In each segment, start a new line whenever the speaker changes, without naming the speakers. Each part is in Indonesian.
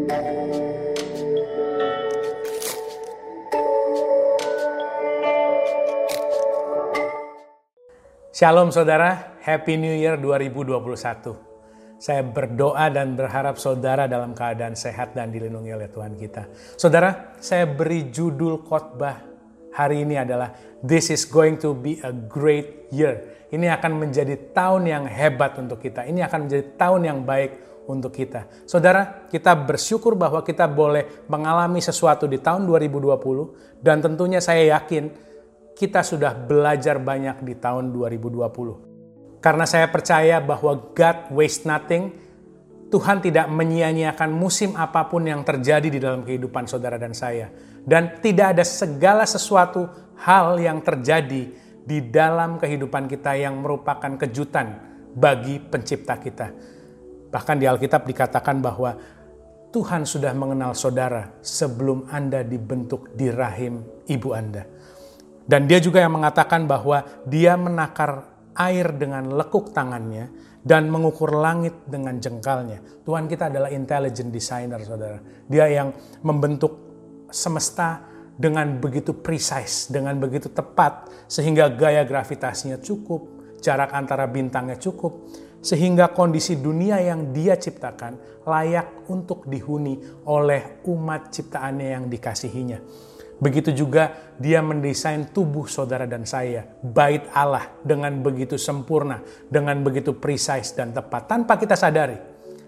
Shalom saudara, Happy New Year 2021. Saya berdoa dan berharap saudara dalam keadaan sehat dan dilindungi oleh Tuhan kita. Saudara, saya beri judul khotbah hari ini adalah This is going to be a great year. Ini akan menjadi tahun yang hebat untuk kita. Ini akan menjadi tahun yang baik untuk kita. Saudara, kita bersyukur bahwa kita boleh mengalami sesuatu di tahun 2020 dan tentunya saya yakin kita sudah belajar banyak di tahun 2020. Karena saya percaya bahwa God waste nothing, Tuhan tidak menyia-nyiakan musim apa pun yang terjadi di dalam kehidupan saudara dan saya. Dan tidak ada segala sesuatu hal yang terjadi di dalam kehidupan kita yang merupakan kejutan bagi pencipta kita. Bahkan di Alkitab dikatakan bahwa Tuhan sudah mengenal saudara sebelum Anda dibentuk di rahim ibu Anda. Dan dia juga yang mengatakan bahwa dia menakar air dengan lekuk tangannya dan mengukur langit dengan jengkalnya. Tuhan kita adalah intelligent designer, saudara. Dia yang membentuk semesta dengan begitu precise, dengan begitu tepat, sehingga gaya gravitasinya cukup, jarak antara bintangnya cukup, sehingga kondisi dunia yang dia ciptakan layak untuk dihuni oleh umat ciptaannya yang dikasihinya. Begitu juga dia mendesain tubuh saudara dan saya, bait Allah dengan begitu sempurna, dengan begitu precise dan tepat tanpa kita sadari.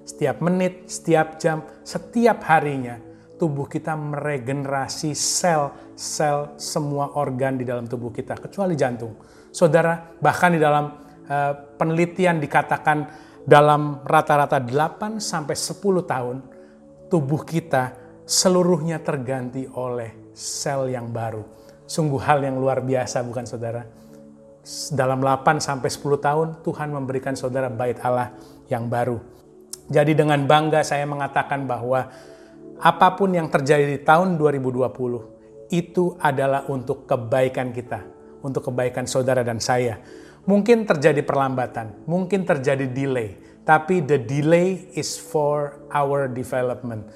Setiap menit, setiap jam, setiap harinya tubuh kita meregenerasi sel-sel semua organ di dalam tubuh kita kecuali jantung. Saudara, bahkan di dalam uh, penelitian dikatakan dalam rata-rata 8 sampai 10 tahun tubuh kita seluruhnya terganti oleh sel yang baru. Sungguh hal yang luar biasa bukan saudara? Dalam 8 sampai 10 tahun Tuhan memberikan saudara bait Allah yang baru. Jadi dengan bangga saya mengatakan bahwa apa pun yang terjadi di tahun 2020 itu adalah untuk kebaikan kita, untuk kebaikan saudara dan saya. Mungkin terjadi perlambatan, mungkin terjadi delay, tapi the delay is for our development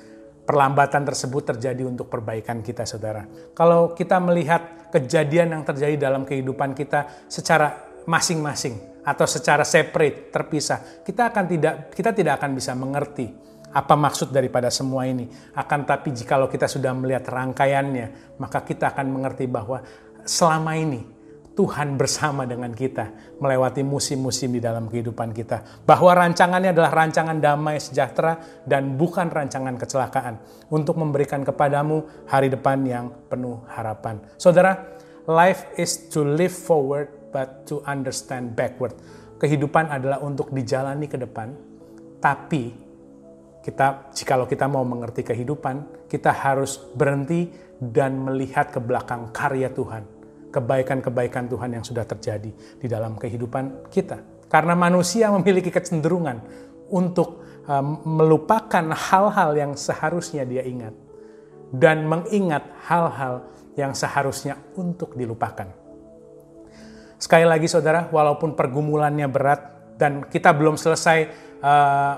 perlambatan tersebut terjadi untuk perbaikan kita, saudara. Kalau kita melihat kejadian yang terjadi dalam kehidupan kita secara masing-masing atau secara separate, terpisah, kita akan tidak kita tidak akan bisa mengerti apa maksud daripada semua ini. Akan tapi jikalau kita sudah melihat rangkaiannya, maka kita akan mengerti bahwa selama ini Tuhan bersama dengan kita melewati musim-musim di dalam kehidupan kita. Bahwa rancangannya adalah rancangan damai sejahtera dan bukan rancangan kecelakaan untuk memberikan kepadamu hari depan yang penuh harapan. Saudara, life is to live forward but to understand backward. Kehidupan adalah untuk dijalani ke depan, tapi kita jikalau kita mau mengerti kehidupan, kita harus berhenti dan melihat ke belakang karya Tuhan kebaikan-kebaikan Tuhan yang sudah terjadi di dalam kehidupan kita. Karena manusia memiliki kecenderungan untuk um, melupakan hal-hal yang seharusnya dia ingat dan mengingat hal-hal yang seharusnya untuk dilupakan. Sekali lagi saudara, walaupun pergumulannya berat dan kita belum selesai uh,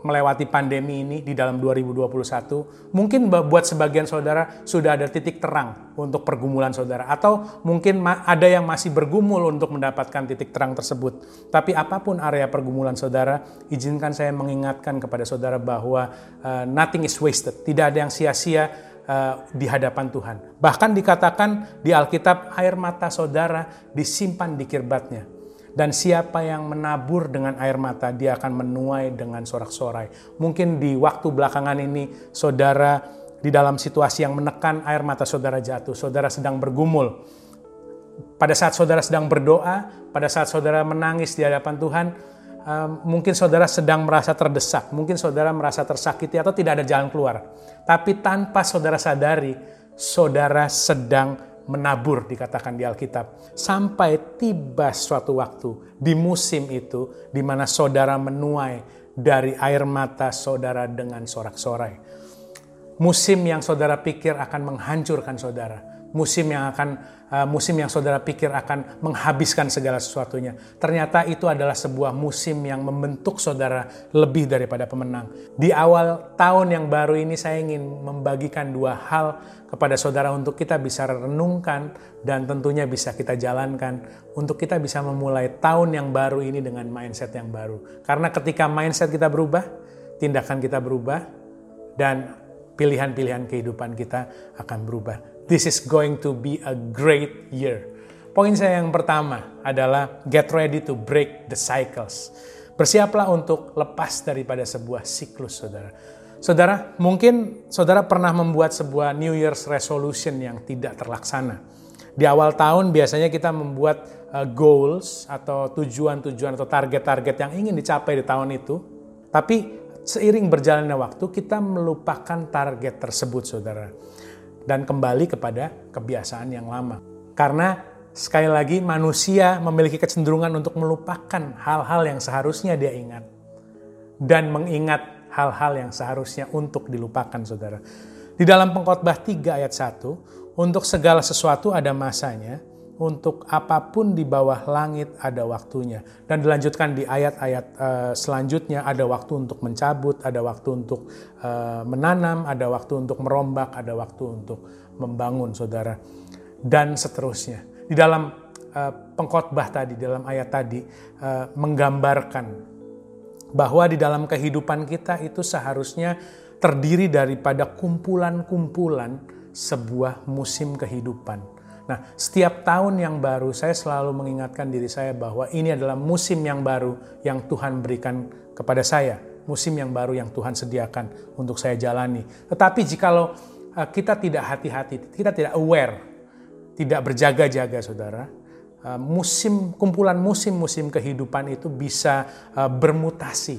melewati pandemi ini di dalam 2021, mungkin buat sebagian saudara sudah ada titik terang untuk pergumulan saudara, atau mungkin ada yang masih bergumul untuk mendapatkan titik terang tersebut. Tapi apa pun area pergumulan saudara, izinkan saya mengingatkan kepada saudara bahwa uh, nothing is wasted, tidak ada yang sia-sia uh, di hadapan Tuhan. Bahkan dikatakan di Alkitab, air mata saudara disimpan di kirbatnya dan siapa yang menabur dengan air mata, dia akan menuai dengan sorak-sorai. Mungkin di waktu belakangan ini, saudara di dalam situasi yang menekan air mata saudara jatuh, saudara sedang bergumul. Pada saat saudara sedang berdoa, pada saat saudara menangis di hadapan Tuhan, mungkin saudara sedang merasa terdesak, mungkin saudara merasa tersakiti atau tidak ada jalan keluar. Tapi tanpa saudara sadari, saudara sedang menabur dikatakan di Alkitab sampai tiba suatu waktu di musim itu di mana saudara menuai dari air mata saudara dengan sorak-sorai. Musim yang saudara pikir akan menghancurkan saudara, musim yang akan uh, musim yang saudara pikir akan menghabiskan segala sesuatunya. Ternyata itu adalah sebuah musim yang membentuk saudara lebih daripada pemenang. Di awal tahun yang baru ini saya ingin membagikan dua hal kepada saudara untuk kita bisa renungkan dan tentunya bisa kita jalankan untuk kita bisa memulai tahun yang baru ini dengan mindset yang baru. Karena ketika mindset kita berubah, tindakan kita berubah dan pilihan-pilihan kehidupan kita akan berubah. This is going to be a great year. Poin saya yang pertama adalah get ready to break the cycles. Bersiaplah untuk lepas daripada sebuah siklus, saudara. Saudara, mungkin saudara pernah membuat sebuah New Year's resolution yang tidak terlaksana. Di awal tahun biasanya kita membuat uh, goals atau tujuan-tujuan atau target-target yang ingin dicapai di tahun itu. Tapi seiring berjalannya waktu kita melupakan target tersebut saudara dan kembali kepada kebiasaan yang lama. Karena sekali lagi manusia memiliki kecenderungan untuk melupakan hal-hal yang seharusnya dia ingat dan mengingat hal-hal yang seharusnya untuk dilupakan saudara. Di dalam pengkhotbah 3 ayat 1 untuk segala sesuatu ada masanya untuk apa pun di bawah langit ada waktunya. Dan dilanjutkan di ayat-ayat uh, selanjutnya ada waktu untuk mencabut, ada waktu untuk uh, menanam, ada waktu untuk merombak, ada waktu untuk membangun saudara. Dan seterusnya. Di dalam uh, pengkhotbah tadi, dalam ayat tadi uh, menggambarkan bahwa di dalam kehidupan kita itu seharusnya terdiri daripada kumpulan-kumpulan sebuah musim kehidupan Nah, setiap tahun yang baru saya selalu mengingatkan diri saya bahwa ini adalah musim yang baru yang Tuhan berikan kepada saya, musim yang baru yang Tuhan sediakan untuk saya jalani. Tetapi jikalau uh, kita tidak hati-hati, kita tidak aware, tidak berjaga-jaga Saudara, uh, musim kumpulan musim-musim kehidupan itu bisa uh, bermutasi.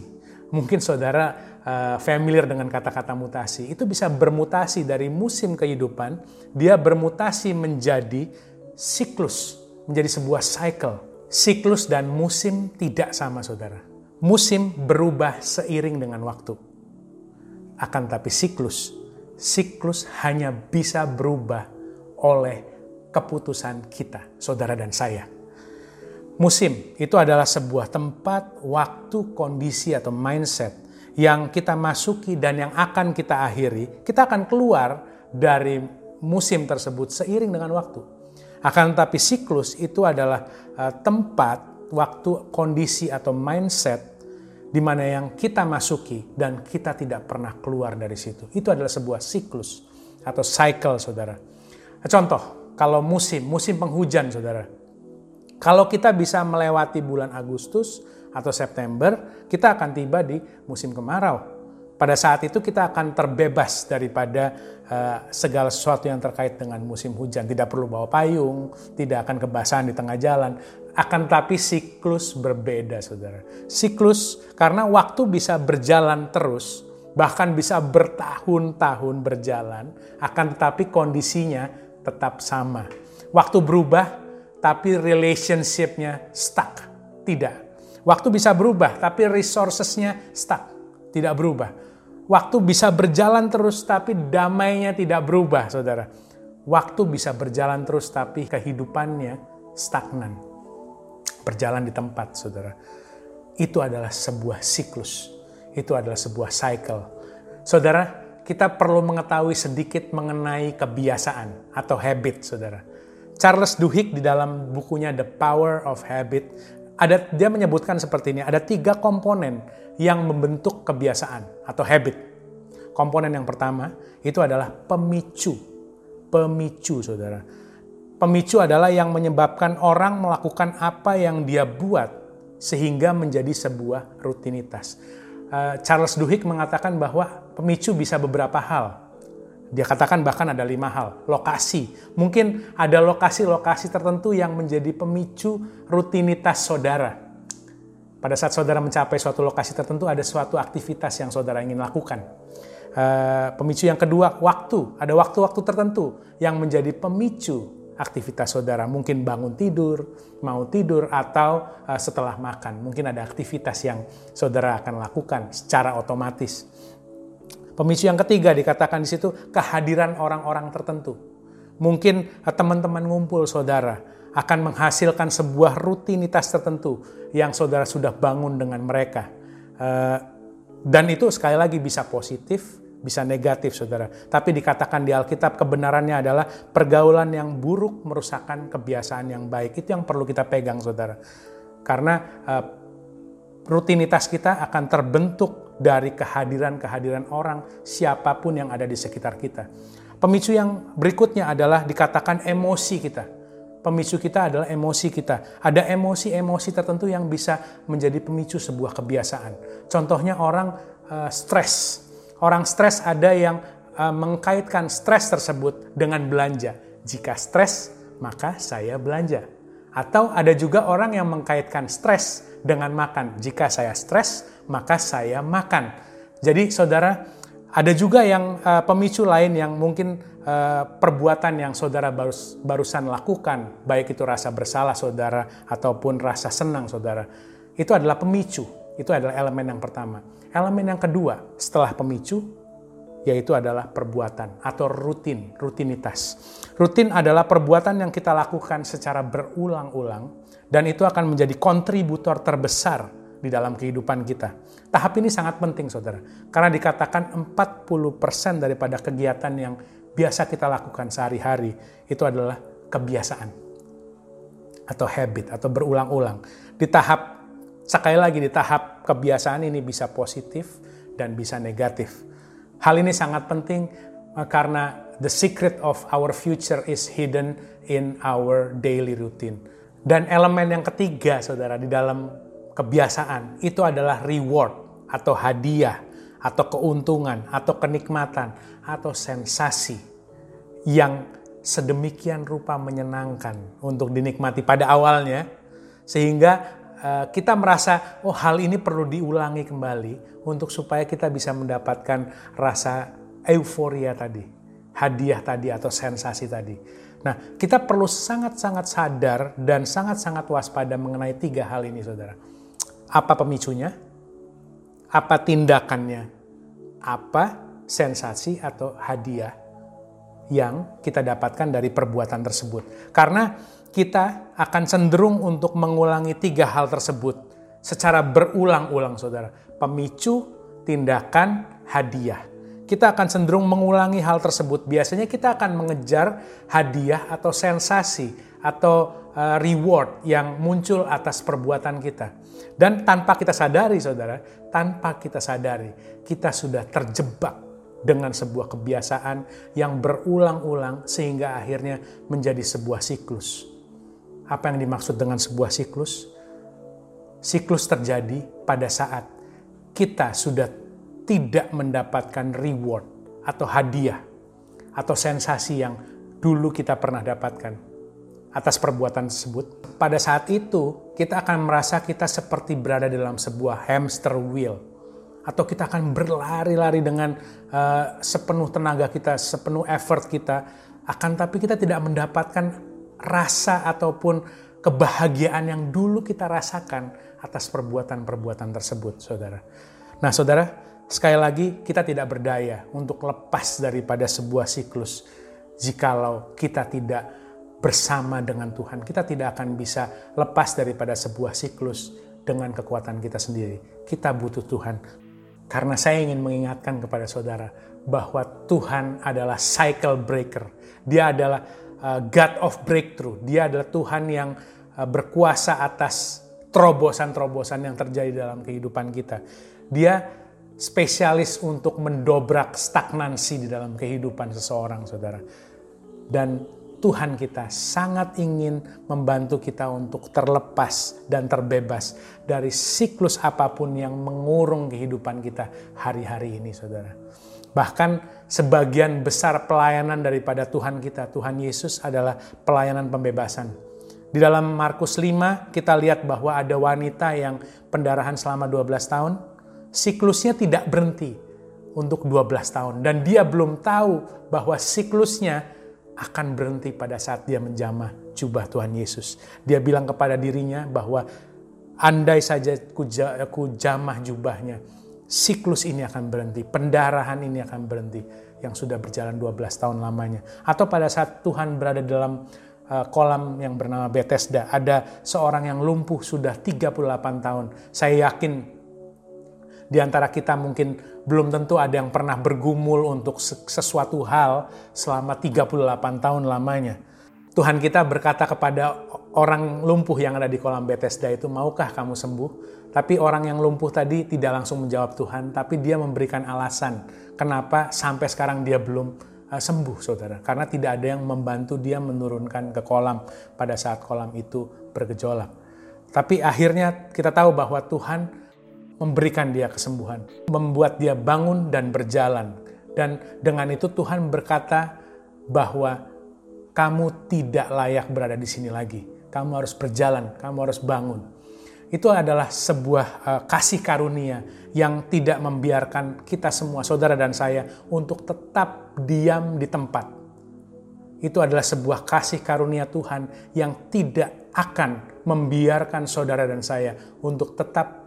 Mungkin Saudara uh, familiar dengan kata-kata mutasi, itu bisa bermutasi dari musim kehidupan, dia bermutasi menjadi siklus, menjadi sebuah cycle. Siklus dan musim tidak sama, saudara. Musim berubah seiring dengan waktu. Akan tapi siklus, siklus hanya bisa berubah oleh keputusan kita, saudara dan saya. Musim itu adalah sebuah tempat, waktu, kondisi, atau mindset yang kita masuki dan yang akan kita akhiri, kita akan keluar dari musim tersebut seiring dengan waktu. Akan tetapi siklus itu adalah uh, tempat, waktu, kondisi atau mindset di mana yang kita masuki dan kita tidak pernah keluar dari situ. Itu adalah sebuah siklus atau cycle, saudara. Contoh, kalau musim, musim penghujan, saudara. Kalau kita bisa melewati bulan Agustus, atau September, kita akan tiba di musim kemarau. Pada saat itu kita akan terbebas daripada uh, segala sesuatu yang terkait dengan musim hujan. Tidak perlu bawa payung, tidak akan kebasahan di tengah jalan. Akan tapi siklus berbeda, saudara. Siklus karena waktu bisa berjalan terus, bahkan bisa bertahun-tahun berjalan, akan tetapi kondisinya tetap sama. Waktu berubah, tapi relationship-nya stuck. Tidak Waktu bisa berubah, tapi resourcesnya stuck, tidak berubah. Waktu bisa berjalan terus, tapi damainya tidak berubah, saudara. Waktu bisa berjalan terus, tapi kehidupannya stagnan. Berjalan di tempat, saudara. Itu adalah sebuah siklus. Itu adalah sebuah cycle. Saudara, kita perlu mengetahui sedikit mengenai kebiasaan atau habit, saudara. Charles Duhigg di dalam bukunya The Power of Habit ada dia menyebutkan seperti ini, ada tiga komponen yang membentuk kebiasaan atau habit. Komponen yang pertama itu adalah pemicu. Pemicu, saudara. Pemicu adalah yang menyebabkan orang melakukan apa yang dia buat sehingga menjadi sebuah rutinitas. Eh, Charles Duhigg mengatakan bahwa pemicu bisa beberapa hal. Dia katakan bahkan ada lima hal. Lokasi. Mungkin ada lokasi-lokasi tertentu yang menjadi pemicu rutinitas saudara. Pada saat saudara mencapai suatu lokasi tertentu, ada suatu aktivitas yang saudara ingin lakukan. Uh, pemicu yang kedua, waktu. Ada waktu-waktu tertentu yang menjadi pemicu aktivitas saudara. Mungkin bangun tidur, mau tidur, atau uh, setelah makan. Mungkin ada aktivitas yang saudara akan lakukan secara otomatis. Pemicu yang ketiga dikatakan di situ kehadiran orang-orang tertentu. mungkin eh, teman-teman ngumpul saudara akan menghasilkan sebuah rutinitas tertentu yang saudara sudah bangun dengan mereka. Eh, dan itu sekali lagi bisa positif, bisa negatif saudara. Tapi dikatakan di Alkitab kebenarannya adalah pergaulan yang buruk merusakkan kebiasaan yang baik. Itu yang perlu kita pegang saudara. Karena uh, rutinitas kita akan terbentuk dari kehadiran-kehadiran orang siapa pun yang ada di sekitar kita. Pemicu yang berikutnya adalah dikatakan emosi kita. Pemicu kita adalah emosi kita. Ada emosi-emosi tertentu yang bisa menjadi pemicu sebuah kebiasaan. Contohnya orang uh, stres. Orang stres ada yang uh, mengkaitkan stres tersebut dengan belanja. Jika stres, maka saya belanja. Atau ada juga orang yang mengkaitkan stres dengan makan. Jika saya stres, maka saya makan. Jadi saudara, ada juga yang uh, pemicu lain yang mungkin uh, perbuatan yang saudara barus, barusan lakukan, baik itu rasa bersalah saudara ataupun rasa senang saudara, itu adalah pemicu. Itu adalah elemen yang pertama. Elemen yang kedua setelah pemicu yaitu adalah perbuatan atau rutin, rutinitas. Rutin adalah perbuatan yang kita lakukan secara berulang-ulang dan itu akan menjadi kontributor terbesar di dalam kehidupan kita. Tahap ini sangat penting saudara, karena dikatakan 40% daripada kegiatan yang biasa kita lakukan sehari-hari itu adalah kebiasaan atau habit atau berulang-ulang. Di tahap sekali lagi di tahap kebiasaan ini bisa positif dan bisa negatif. Hal ini sangat penting eh, karena the secret of our future is hidden in our daily routine. Dan elemen yang ketiga Saudara di dalam kebiasaan itu adalah reward atau hadiah atau keuntungan atau kenikmatan atau sensasi yang sedemikian rupa menyenangkan untuk dinikmati pada awalnya sehingga kita merasa oh hal ini perlu diulangi kembali untuk supaya kita bisa mendapatkan rasa euforia tadi, hadiah tadi atau sensasi tadi. Nah, kita perlu sangat-sangat sadar dan sangat-sangat waspada mengenai tiga hal ini, saudara. Apa pemicunya? Apa tindakannya? Apa sensasi atau hadiah yang kita dapatkan dari perbuatan tersebut. Karena kita akan cenderung untuk mengulangi tiga hal tersebut secara berulang-ulang, saudara. Pemicu, tindakan, hadiah. Kita akan cenderung mengulangi hal tersebut. Biasanya kita akan mengejar hadiah atau sensasi atau uh, reward yang muncul atas perbuatan kita. Dan tanpa kita sadari, saudara, tanpa kita sadari, kita sudah terjebak dengan sebuah kebiasaan yang berulang-ulang sehingga akhirnya menjadi sebuah siklus. Apa yang dimaksud dengan sebuah siklus? Siklus terjadi pada saat kita sudah tidak mendapatkan reward atau hadiah atau sensasi yang dulu kita pernah dapatkan atas perbuatan tersebut. Pada saat itu, kita akan merasa kita seperti berada dalam sebuah hamster wheel atau kita akan berlari-lari dengan uh, sepenuh tenaga kita, sepenuh effort kita, akan tapi kita tidak mendapatkan rasa ataupun kebahagiaan yang dulu kita rasakan atas perbuatan-perbuatan tersebut, saudara. Nah, saudara, sekali lagi kita tidak berdaya untuk lepas daripada sebuah siklus jikalau kita tidak bersama dengan Tuhan. Kita tidak akan bisa lepas daripada sebuah siklus dengan kekuatan kita sendiri. Kita butuh Tuhan. Karena saya ingin mengingatkan kepada saudara bahwa Tuhan adalah cycle breaker. Dia adalah uh, God of breakthrough. Dia adalah Tuhan yang uh, berkuasa atas terobosan-terobosan yang terjadi dalam kehidupan kita. Dia spesialis untuk mendobrak stagnansi di dalam kehidupan seseorang, saudara. Dan Tuhan kita sangat ingin membantu kita untuk terlepas dan terbebas dari siklus apa pun yang mengurung kehidupan kita hari-hari ini, saudara. Bahkan sebagian besar pelayanan daripada Tuhan kita, Tuhan Yesus adalah pelayanan pembebasan. Di dalam Markus 5 kita lihat bahwa ada wanita yang pendarahan selama 12 tahun, siklusnya tidak berhenti untuk 12 tahun. Dan dia belum tahu bahwa siklusnya akan berhenti pada saat dia menjamah jubah Tuhan Yesus. Dia bilang kepada dirinya bahwa andai saja ku jamah jubahnya, siklus ini akan berhenti, pendarahan ini akan berhenti yang sudah berjalan 12 tahun lamanya. Atau pada saat Tuhan berada dalam uh, kolam yang bernama Bethesda, ada seorang yang lumpuh sudah 38 tahun. Saya yakin di antara kita mungkin belum tentu ada yang pernah bergumul untuk sesuatu hal selama 38 tahun lamanya. Tuhan kita berkata kepada orang lumpuh yang ada di kolam Bethesda itu, maukah kamu sembuh? Tapi orang yang lumpuh tadi tidak langsung menjawab Tuhan, tapi dia memberikan alasan kenapa sampai sekarang dia belum uh, sembuh, saudara. Karena tidak ada yang membantu dia menurunkan ke kolam pada saat kolam itu bergejolak. Tapi akhirnya kita tahu bahwa Tuhan memberikan dia kesembuhan, membuat dia bangun dan berjalan. Dan dengan itu Tuhan berkata bahwa kamu tidak layak berada di sini lagi. Kamu harus berjalan, kamu harus bangun itu adalah sebuah uh, kasih karunia yang tidak membiarkan kita semua, saudara dan saya, untuk tetap diam di tempat. Itu adalah sebuah kasih karunia Tuhan yang tidak akan membiarkan saudara dan saya untuk tetap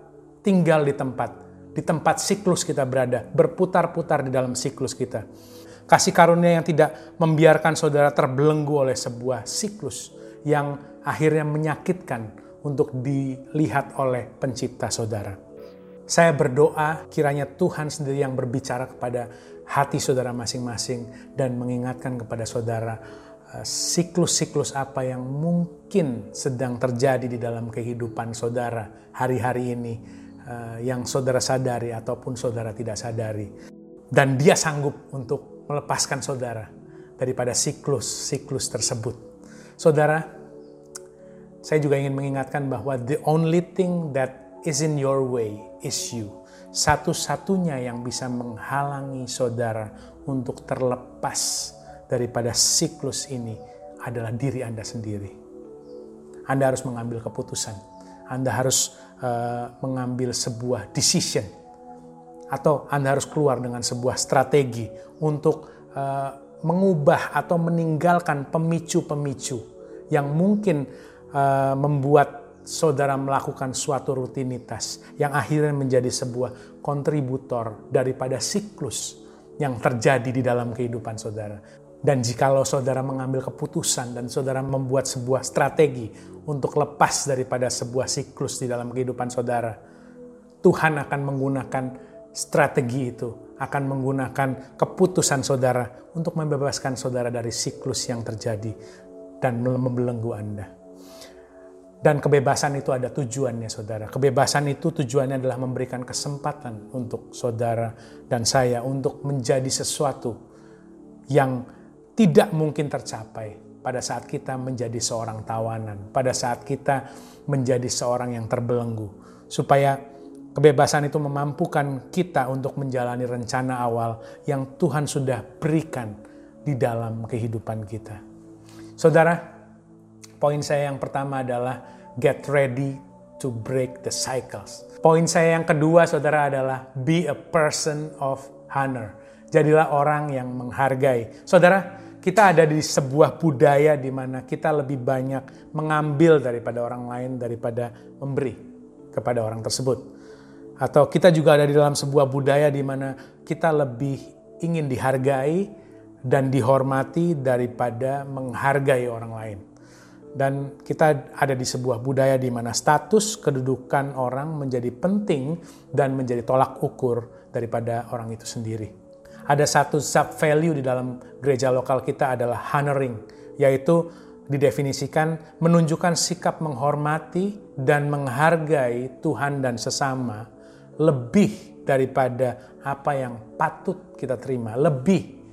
tinggal di tempat, di tempat siklus kita berada, berputar-putar di dalam siklus kita. Kasih karunia yang tidak membiarkan saudara terbelenggu oleh sebuah siklus yang akhirnya menyakitkan, untuk dilihat oleh pencipta saudara. Saya berdoa kiranya Tuhan sendiri yang berbicara kepada hati saudara masing-masing dan mengingatkan kepada saudara eh, siklus-siklus apa yang mungkin sedang terjadi di dalam kehidupan saudara hari-hari ini yang saudara sadari ataupun saudara tidak sadari. Dan dia sanggup untuk melepaskan saudara daripada siklus-siklus tersebut. Saudara, saya juga ingin mengingatkan bahwa the only thing that is in your way is you. Satu-satunya yang bisa menghalangi saudara untuk terlepas daripada siklus ini adalah diri Anda sendiri. Anda harus mengambil keputusan. Anda harus uh, mengambil sebuah decision. Atau Anda harus keluar dengan sebuah strategi untuk uh, mengubah atau meninggalkan pemicu-pemicu yang mungkin uh, membuat saudara melakukan suatu rutinitas yang akhirnya menjadi sebuah kontributor daripada siklus yang terjadi di dalam kehidupan saudara. Dan jikalau saudara mengambil keputusan dan saudara membuat sebuah strategi untuk lepas daripada sebuah siklus di dalam kehidupan saudara, Tuhan akan menggunakan strategi itu, akan menggunakan keputusan saudara untuk membebaskan saudara dari siklus yang terjadi dan membelenggu Anda. Dan kebebasan itu ada tujuannya, saudara. Kebebasan itu tujuannya adalah memberikan kesempatan untuk saudara dan saya untuk menjadi sesuatu yang tidak mungkin tercapai pada saat kita menjadi seorang tawanan, pada saat kita menjadi seorang yang terbelenggu, supaya kebebasan itu memampukan kita untuk menjalani rencana awal yang Tuhan sudah berikan di dalam kehidupan kita. Saudara, Poin saya yang pertama adalah get ready to break the cycles. Poin saya yang kedua saudara adalah be a person of honor. Jadilah orang yang menghargai. Saudara, kita ada di sebuah budaya di mana kita lebih banyak mengambil daripada orang lain daripada memberi kepada orang tersebut. Atau kita juga ada di dalam sebuah budaya di mana kita lebih ingin dihargai dan dihormati daripada menghargai orang lain dan kita ada di sebuah budaya di mana status kedudukan orang menjadi penting dan menjadi tolak ukur daripada orang itu sendiri. Ada satu sub value di dalam gereja lokal kita adalah honoring, yaitu didefinisikan menunjukkan sikap menghormati dan menghargai Tuhan dan sesama lebih daripada apa yang patut kita terima, lebih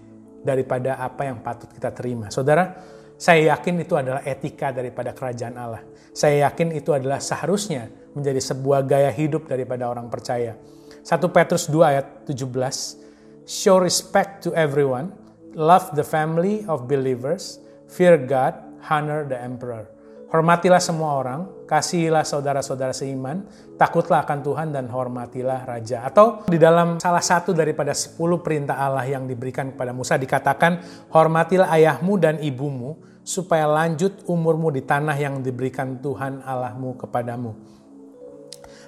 daripada apa yang patut kita terima. Saudara, saya yakin itu adalah etika daripada kerajaan Allah. Saya yakin itu adalah seharusnya menjadi sebuah gaya hidup daripada orang percaya. 1 Petrus 2 ayat 17, Show respect to everyone, love the family of believers, fear God, honor the emperor. Hormatilah semua orang, kasihilah saudara-saudara seiman, takutlah akan Tuhan dan hormatilah raja. Atau di dalam salah satu daripada sepuluh perintah Allah yang diberikan kepada Musa dikatakan, hormatilah ayahmu dan ibumu, supaya lanjut umurmu di tanah yang diberikan Tuhan Allahmu kepadamu.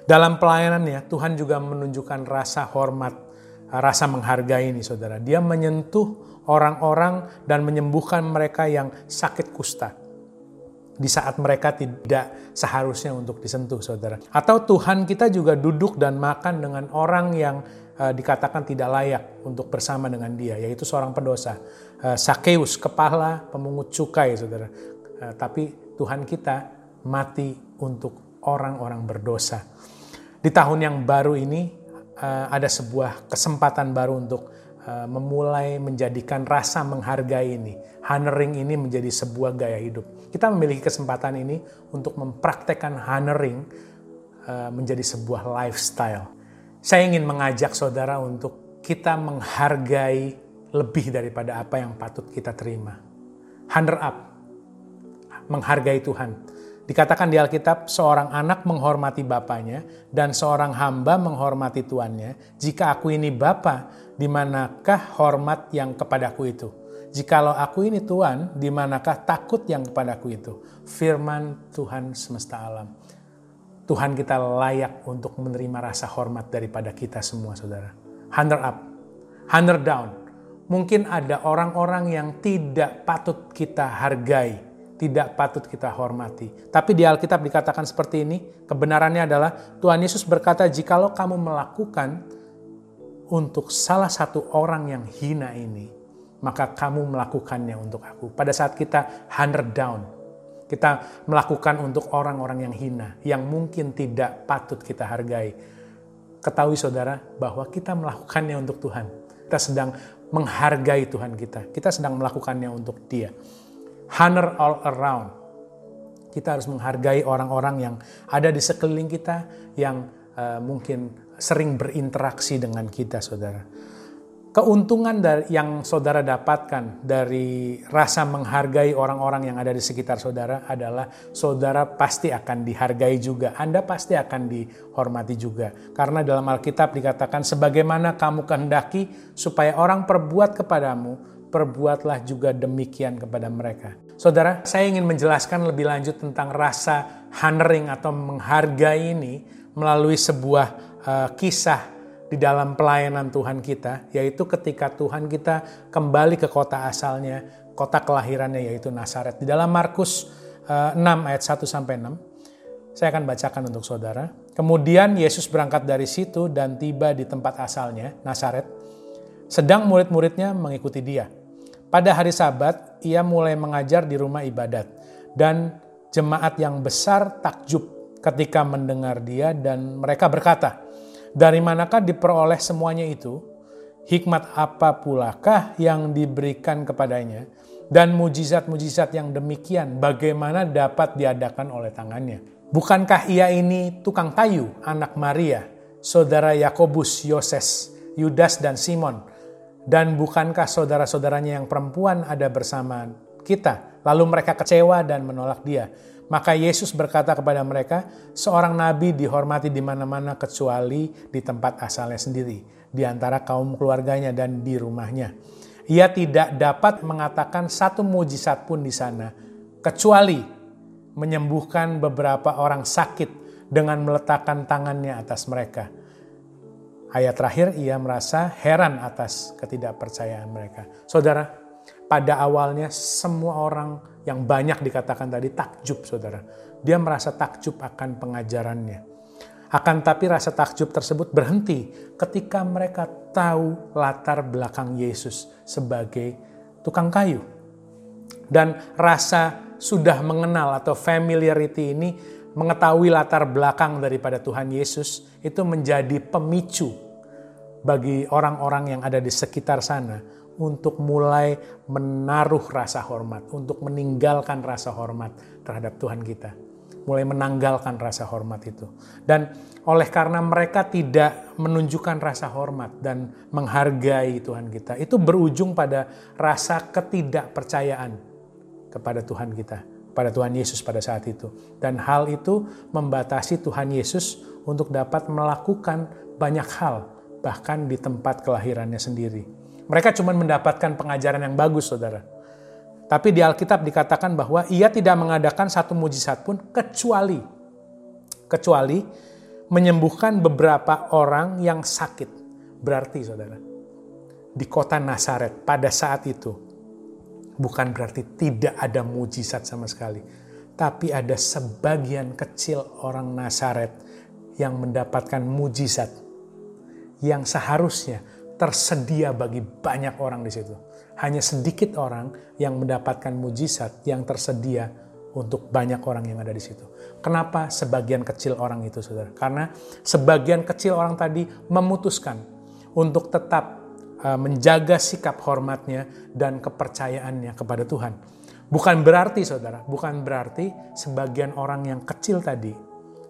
Dalam pelayanannya, Tuhan juga menunjukkan rasa hormat, rasa menghargai ini saudara. Dia menyentuh orang-orang dan menyembuhkan mereka yang sakit kusta di saat mereka tidak seharusnya untuk disentuh, saudara. Atau Tuhan kita juga duduk dan makan dengan orang yang uh, dikatakan tidak layak untuk bersama dengan dia, yaitu seorang pendosa. Uh, Sakeus, kepala pemungut cukai, saudara. Uh, tapi Tuhan kita mati untuk orang-orang berdosa. Di tahun yang baru ini uh, ada sebuah kesempatan baru untuk uh, memulai menjadikan rasa menghargai ini, honoring ini menjadi sebuah gaya hidup kita memiliki kesempatan ini untuk mempraktekkan honoring uh, menjadi sebuah lifestyle. Saya ingin mengajak saudara untuk kita menghargai lebih daripada apa yang patut kita terima. Honor up, menghargai Tuhan. Dikatakan di Alkitab, seorang anak menghormati bapaknya dan seorang hamba menghormati tuannya. Jika aku ini bapa, di manakah hormat yang kepadaku itu? Jikalau aku ini Tuhan, di manakah takut yang kepadaku itu? Firman Tuhan semesta alam. Tuhan kita layak untuk menerima rasa hormat daripada kita semua, saudara. Hunter up, hunter down. Mungkin ada orang-orang yang tidak patut kita hargai, tidak patut kita hormati. Tapi di Alkitab dikatakan seperti ini, kebenarannya adalah Tuhan Yesus berkata, jikalau kamu melakukan untuk salah satu orang yang hina ini, maka kamu melakukannya untuk aku. Pada saat kita hundred down, kita melakukan untuk orang-orang yang hina, yang mungkin tidak patut kita hargai. Ketahui saudara bahwa kita melakukannya untuk Tuhan. Kita sedang menghargai Tuhan kita. Kita sedang melakukannya untuk dia. Honor all around. Kita harus menghargai orang-orang yang ada di sekeliling kita yang uh, mungkin sering berinteraksi dengan kita, saudara keuntungan dari, yang saudara dapatkan dari rasa menghargai orang-orang yang ada di sekitar saudara adalah saudara pasti akan dihargai juga. Anda pasti akan dihormati juga. Karena dalam Alkitab dikatakan sebagaimana kamu kehendaki supaya orang perbuat kepadamu, perbuatlah juga demikian kepada mereka. Saudara, saya ingin menjelaskan lebih lanjut tentang rasa honoring atau menghargai ini melalui sebuah uh, kisah di dalam pelayanan Tuhan kita, yaitu ketika Tuhan kita kembali ke kota asalnya, kota kelahirannya yaitu Nazaret. Di dalam Markus 6 eh, ayat 1 sampai 6, saya akan bacakan untuk saudara. Kemudian Yesus berangkat dari situ dan tiba di tempat asalnya, Nazaret. Sedang murid-muridnya mengikuti dia. Pada hari Sabat, ia mulai mengajar di rumah ibadat dan jemaat yang besar takjub ketika mendengar dia dan mereka berkata, dari manakah diperoleh semuanya itu? Hikmat apa pulakah yang diberikan kepadanya? Dan mujizat-mujizat yang demikian bagaimana dapat diadakan oleh tangannya? Bukankah ia ini tukang kayu, anak Maria, saudara Yakobus, Yoses, Yudas, dan Simon? Dan bukankah saudara-saudaranya yang perempuan ada bersama kita? Lalu mereka kecewa dan menolak dia. Maka Yesus berkata kepada mereka, seorang nabi dihormati di mana-mana kecuali di tempat asalnya sendiri, di antara kaum keluarganya dan di rumahnya. Ia tidak dapat mengatakan satu mujizat pun di sana, kecuali menyembuhkan beberapa orang sakit dengan meletakkan tangannya atas mereka. Ayat terakhir, ia merasa heran atas ketidakpercayaan mereka. Saudara, pada awalnya semua orang yang banyak dikatakan tadi takjub saudara. Dia merasa takjub akan pengajarannya. Akan tapi rasa takjub tersebut berhenti ketika mereka tahu latar belakang Yesus sebagai tukang kayu. Dan rasa sudah mengenal atau familiarity ini mengetahui latar belakang daripada Tuhan Yesus itu menjadi pemicu bagi orang-orang yang ada di sekitar sana untuk mulai menaruh rasa hormat, untuk meninggalkan rasa hormat terhadap Tuhan kita. Mulai menanggalkan rasa hormat itu. Dan oleh karena mereka tidak menunjukkan rasa hormat dan menghargai Tuhan kita, itu berujung pada rasa ketidakpercayaan kepada Tuhan kita, pada Tuhan Yesus pada saat itu. Dan hal itu membatasi Tuhan Yesus untuk dapat melakukan banyak hal, bahkan di tempat kelahirannya sendiri mereka cuma mendapatkan pengajaran yang bagus, saudara. Tapi di Alkitab dikatakan bahwa ia tidak mengadakan satu mujizat pun kecuali kecuali menyembuhkan beberapa orang yang sakit. Berarti saudara, di kota Nazaret pada saat itu bukan berarti tidak ada mujizat sama sekali. Tapi ada sebagian kecil orang Nazaret yang mendapatkan mujizat yang seharusnya tersedia bagi banyak orang di situ. Hanya sedikit orang yang mendapatkan mujizat yang tersedia untuk banyak orang yang ada di situ. Kenapa sebagian kecil orang itu, saudara? Karena sebagian kecil orang tadi memutuskan untuk tetap uh, menjaga sikap hormatnya dan kepercayaannya kepada Tuhan. Bukan berarti, saudara, bukan berarti sebagian orang yang kecil tadi,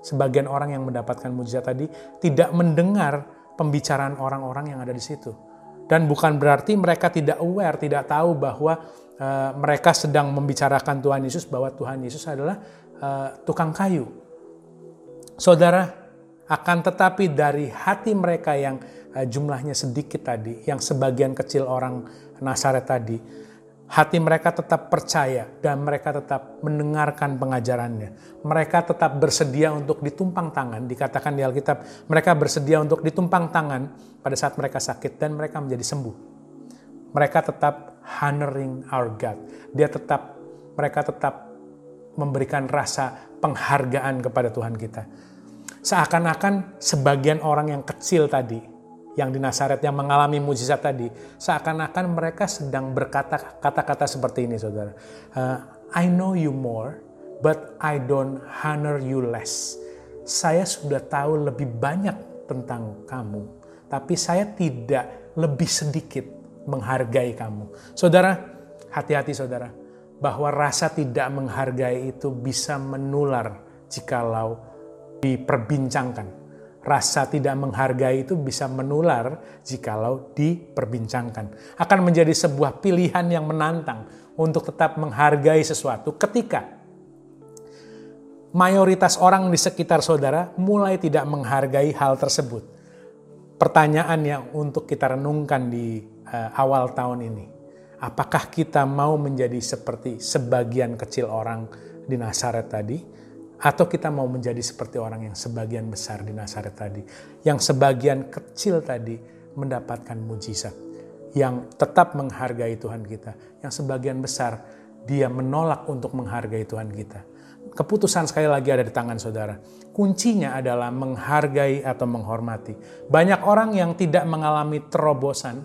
sebagian orang yang mendapatkan mujizat tadi tidak mendengar pembicaraan orang-orang yang ada di situ dan bukan berarti mereka tidak aware, tidak tahu bahwa uh, mereka sedang membicarakan Tuhan Yesus bahwa Tuhan Yesus adalah uh, tukang kayu. Saudara, akan tetapi dari hati mereka yang uh, jumlahnya sedikit tadi, yang sebagian kecil orang Nasaret tadi, hati mereka tetap percaya dan mereka tetap mendengarkan pengajarannya. Mereka tetap bersedia untuk ditumpang tangan, dikatakan di Alkitab, mereka bersedia untuk ditumpang tangan pada saat mereka sakit dan mereka menjadi sembuh. Mereka tetap honoring our God. Dia tetap mereka tetap memberikan rasa penghargaan kepada Tuhan kita. Seakan-akan sebagian orang yang kecil tadi yang di Nasaret yang mengalami mujizat tadi, seakan-akan mereka sedang berkata kata-kata seperti ini, saudara. Uh, I know you more, but I don't honor you less. Saya sudah tahu lebih banyak tentang kamu, tapi saya tidak lebih sedikit menghargai kamu. Saudara, hati-hati saudara, bahwa rasa tidak menghargai itu bisa menular jikalau diperbincangkan rasa tidak menghargai itu bisa menular jikalau diperbincangkan. Akan menjadi sebuah pilihan yang menantang untuk tetap menghargai sesuatu ketika mayoritas orang di sekitar saudara mulai tidak menghargai hal tersebut. Pertanyaan yang untuk kita renungkan di uh, awal tahun ini. Apakah kita mau menjadi seperti sebagian kecil orang di Nasaret tadi? Atau kita mau menjadi seperti orang yang sebagian besar di Nasaret tadi, yang sebagian kecil tadi mendapatkan mujizat, yang tetap menghargai Tuhan kita, yang sebagian besar dia menolak untuk menghargai Tuhan kita. Keputusan sekali lagi ada di tangan saudara. Kuncinya adalah menghargai atau menghormati. Banyak orang yang tidak mengalami terobosan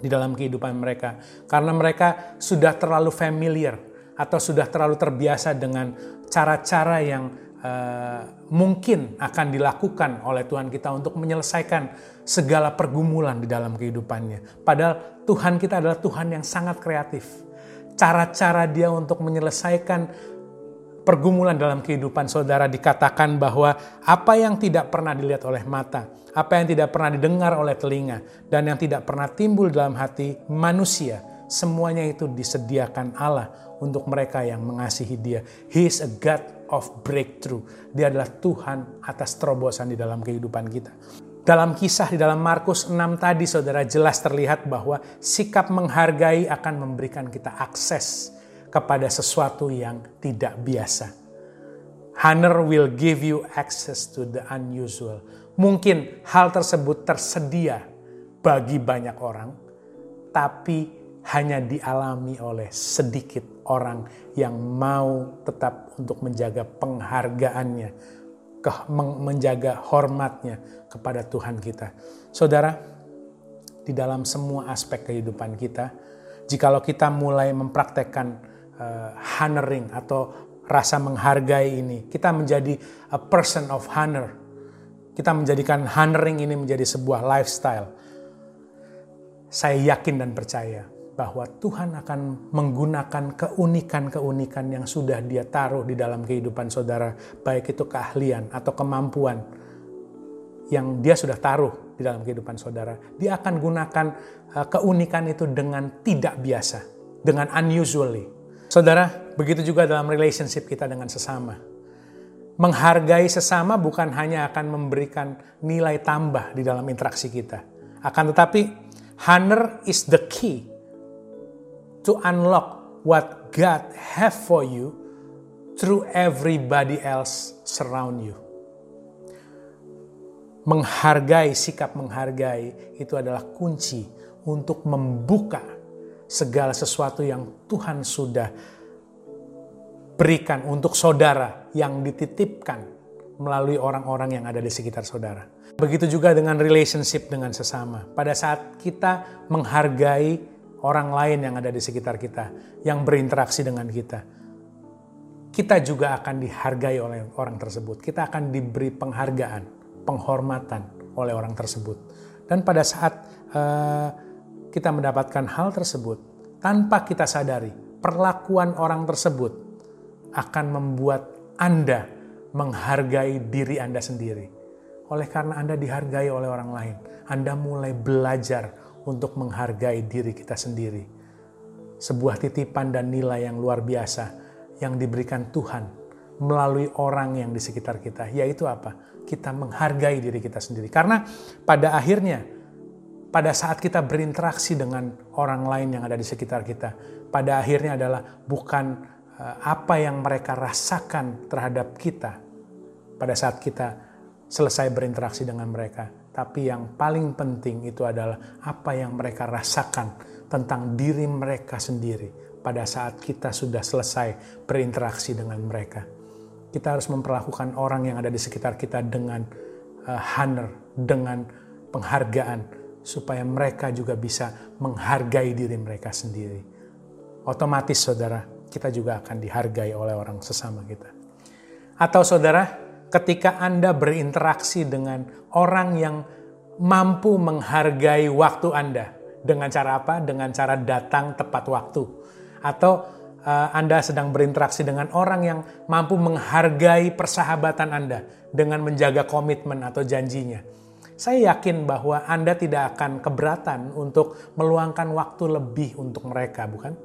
di dalam kehidupan mereka karena mereka sudah terlalu familiar atau sudah terlalu terbiasa dengan cara-cara yang uh, mungkin akan dilakukan oleh Tuhan kita untuk menyelesaikan segala pergumulan di dalam kehidupannya. Padahal Tuhan kita adalah Tuhan yang sangat kreatif. Cara-cara dia untuk menyelesaikan pergumulan dalam kehidupan saudara dikatakan bahwa apa yang tidak pernah dilihat oleh mata, apa yang tidak pernah didengar oleh telinga, dan yang tidak pernah timbul dalam hati manusia, semuanya itu disediakan Allah untuk mereka yang mengasihi dia. He is a God of breakthrough. Dia adalah Tuhan atas terobosan di dalam kehidupan kita. Dalam kisah di dalam Markus 6 tadi saudara jelas terlihat bahwa sikap menghargai akan memberikan kita akses kepada sesuatu yang tidak biasa. Honor will give you access to the unusual. Mungkin hal tersebut tersedia bagi banyak orang, tapi hanya dialami oleh sedikit orang yang mau tetap untuk menjaga penghargaannya, ke, menjaga hormatnya kepada Tuhan kita. Saudara, di dalam semua aspek kehidupan kita, jikalau kita mulai mempraktekkan uh, honoring atau rasa menghargai ini, kita menjadi a person of honor. Kita menjadikan honoring ini menjadi sebuah lifestyle. Saya yakin dan percaya bahwa Tuhan akan menggunakan keunikan-keunikan yang sudah dia taruh di dalam kehidupan saudara, baik itu keahlian atau kemampuan yang dia sudah taruh di dalam kehidupan saudara. Dia akan gunakan uh, keunikan itu dengan tidak biasa, dengan unusually. Saudara, begitu juga dalam relationship kita dengan sesama. Menghargai sesama bukan hanya akan memberikan nilai tambah di dalam interaksi kita. Akan tetapi, honor is the key to unlock what God have for you through everybody else surround you. menghargai, sikap menghargai itu adalah kunci untuk membuka segala sesuatu yang Tuhan sudah berikan untuk saudara yang dititipkan melalui orang-orang yang ada di sekitar saudara. Begitu juga dengan relationship dengan sesama. Pada saat kita menghargai orang lain yang ada di sekitar kita, yang berinteraksi dengan kita, kita juga akan dihargai oleh orang tersebut. Kita akan diberi penghargaan, penghormatan oleh orang tersebut. Dan pada saat uh, kita mendapatkan hal tersebut, tanpa kita sadari, perlakuan orang tersebut akan membuat Anda menghargai diri Anda sendiri oleh karena Anda dihargai oleh orang lain, Anda mulai belajar untuk menghargai diri kita sendiri. Sebuah titipan dan nilai yang luar biasa yang diberikan Tuhan melalui orang yang di sekitar kita, yaitu apa? Kita menghargai diri kita sendiri. Karena pada akhirnya, pada saat kita berinteraksi dengan orang lain yang ada di sekitar kita, pada akhirnya adalah bukan eh, apa yang mereka rasakan terhadap kita pada saat kita selesai berinteraksi dengan mereka. Tapi yang paling penting itu adalah apa yang mereka rasakan tentang diri mereka sendiri pada saat kita sudah selesai berinteraksi dengan mereka. Kita harus memperlakukan orang yang ada di sekitar kita dengan uh, honor, dengan penghargaan, supaya mereka juga bisa menghargai diri mereka sendiri. Otomatis saudara, kita juga akan dihargai oleh orang sesama kita. Atau saudara, ketika Anda berinteraksi dengan orang yang mampu menghargai waktu Anda. Dengan cara apa? Dengan cara datang tepat waktu. Atau uh, Anda sedang berinteraksi dengan orang yang mampu menghargai persahabatan Anda dengan menjaga komitmen atau janjinya. Saya yakin bahwa Anda tidak akan keberatan untuk meluangkan waktu lebih untuk mereka, bukan?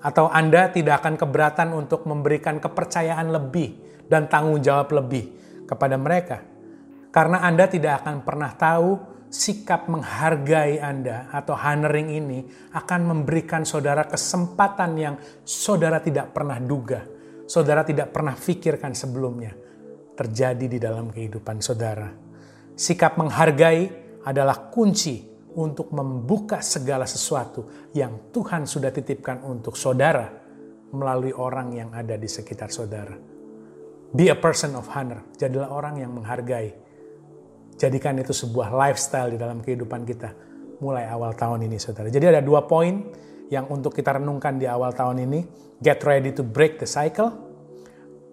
Atau Anda tidak akan keberatan untuk memberikan kepercayaan lebih dan tanggung jawab lebih kepada mereka. Karena Anda tidak akan pernah tahu sikap menghargai Anda atau honoring ini akan memberikan saudara kesempatan yang saudara tidak pernah duga, saudara tidak pernah pikirkan sebelumnya terjadi di dalam kehidupan saudara. Sikap menghargai adalah kunci untuk membuka segala sesuatu yang Tuhan sudah titipkan untuk saudara melalui orang yang ada di sekitar saudara. Be a person of honor. Jadilah orang yang menghargai. Jadikan itu sebuah lifestyle di dalam kehidupan kita mulai awal tahun ini, saudara. Jadi ada dua poin yang untuk kita renungkan di awal tahun ini. Get ready to break the cycle.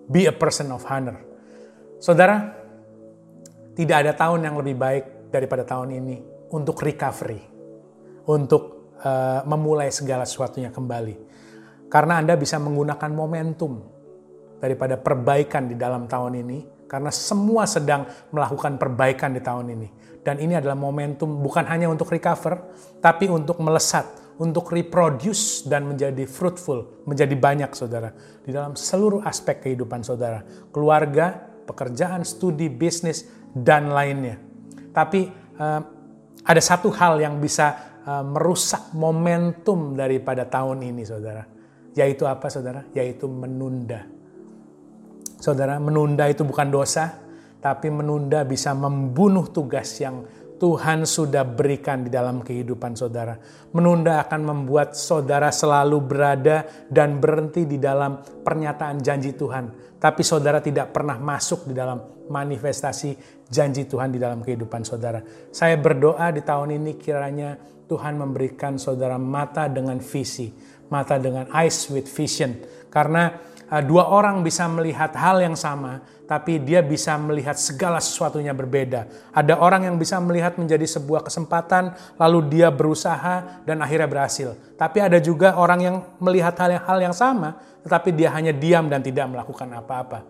Be a person of honor. Saudara, tidak ada tahun yang lebih baik daripada tahun ini untuk recovery. Untuk uh, memulai segala sesuatunya kembali. Karena Anda bisa menggunakan momentum daripada perbaikan di dalam tahun ini karena semua sedang melakukan perbaikan di tahun ini. Dan ini adalah momentum bukan hanya untuk recover, tapi untuk melesat, untuk reproduce dan menjadi fruitful, menjadi banyak saudara. Di dalam seluruh aspek kehidupan saudara. Keluarga, pekerjaan, studi, bisnis, dan lainnya. Tapi uh, ada satu hal yang bisa uh, merusak momentum daripada tahun ini saudara. Yaitu apa saudara? Yaitu menunda Saudara, menunda itu bukan dosa, tapi menunda bisa membunuh tugas yang Tuhan sudah berikan di dalam kehidupan saudara. Menunda akan membuat saudara selalu berada dan berhenti di dalam pernyataan janji Tuhan. Tapi saudara tidak pernah masuk di dalam manifestasi janji Tuhan di dalam kehidupan saudara. Saya berdoa di tahun ini kiranya Tuhan memberikan saudara mata dengan visi, mata dengan eyes with vision. Karena dua orang bisa melihat hal yang sama, tapi dia bisa melihat segala sesuatunya berbeda. Ada orang yang bisa melihat menjadi sebuah kesempatan, lalu dia berusaha dan akhirnya berhasil. Tapi ada juga orang yang melihat hal yang, hal yang sama, tetapi dia hanya diam dan tidak melakukan apa-apa.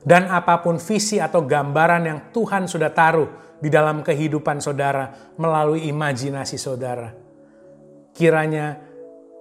Dan apa pun visi atau gambaran yang Tuhan sudah taruh di dalam kehidupan saudara melalui imajinasi saudara. Kiranya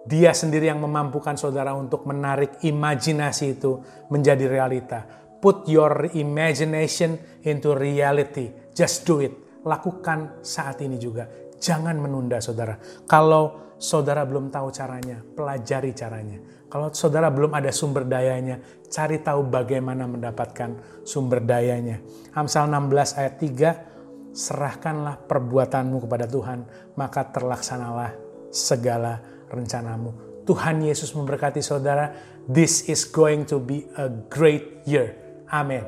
dia sendiri yang memampukan saudara untuk menarik imajinasi itu menjadi realita. Put your imagination into reality. Just do it. Lakukan saat ini juga. Jangan menunda saudara. Kalau saudara belum tahu caranya, pelajari caranya. Kalau saudara belum ada sumber dayanya, cari tahu bagaimana mendapatkan sumber dayanya. Amsal 16 ayat 3, serahkanlah perbuatanmu kepada Tuhan, maka terlaksanalah segala rencanamu. Tuhan Yesus memberkati saudara. This is going to be a great year. Amin.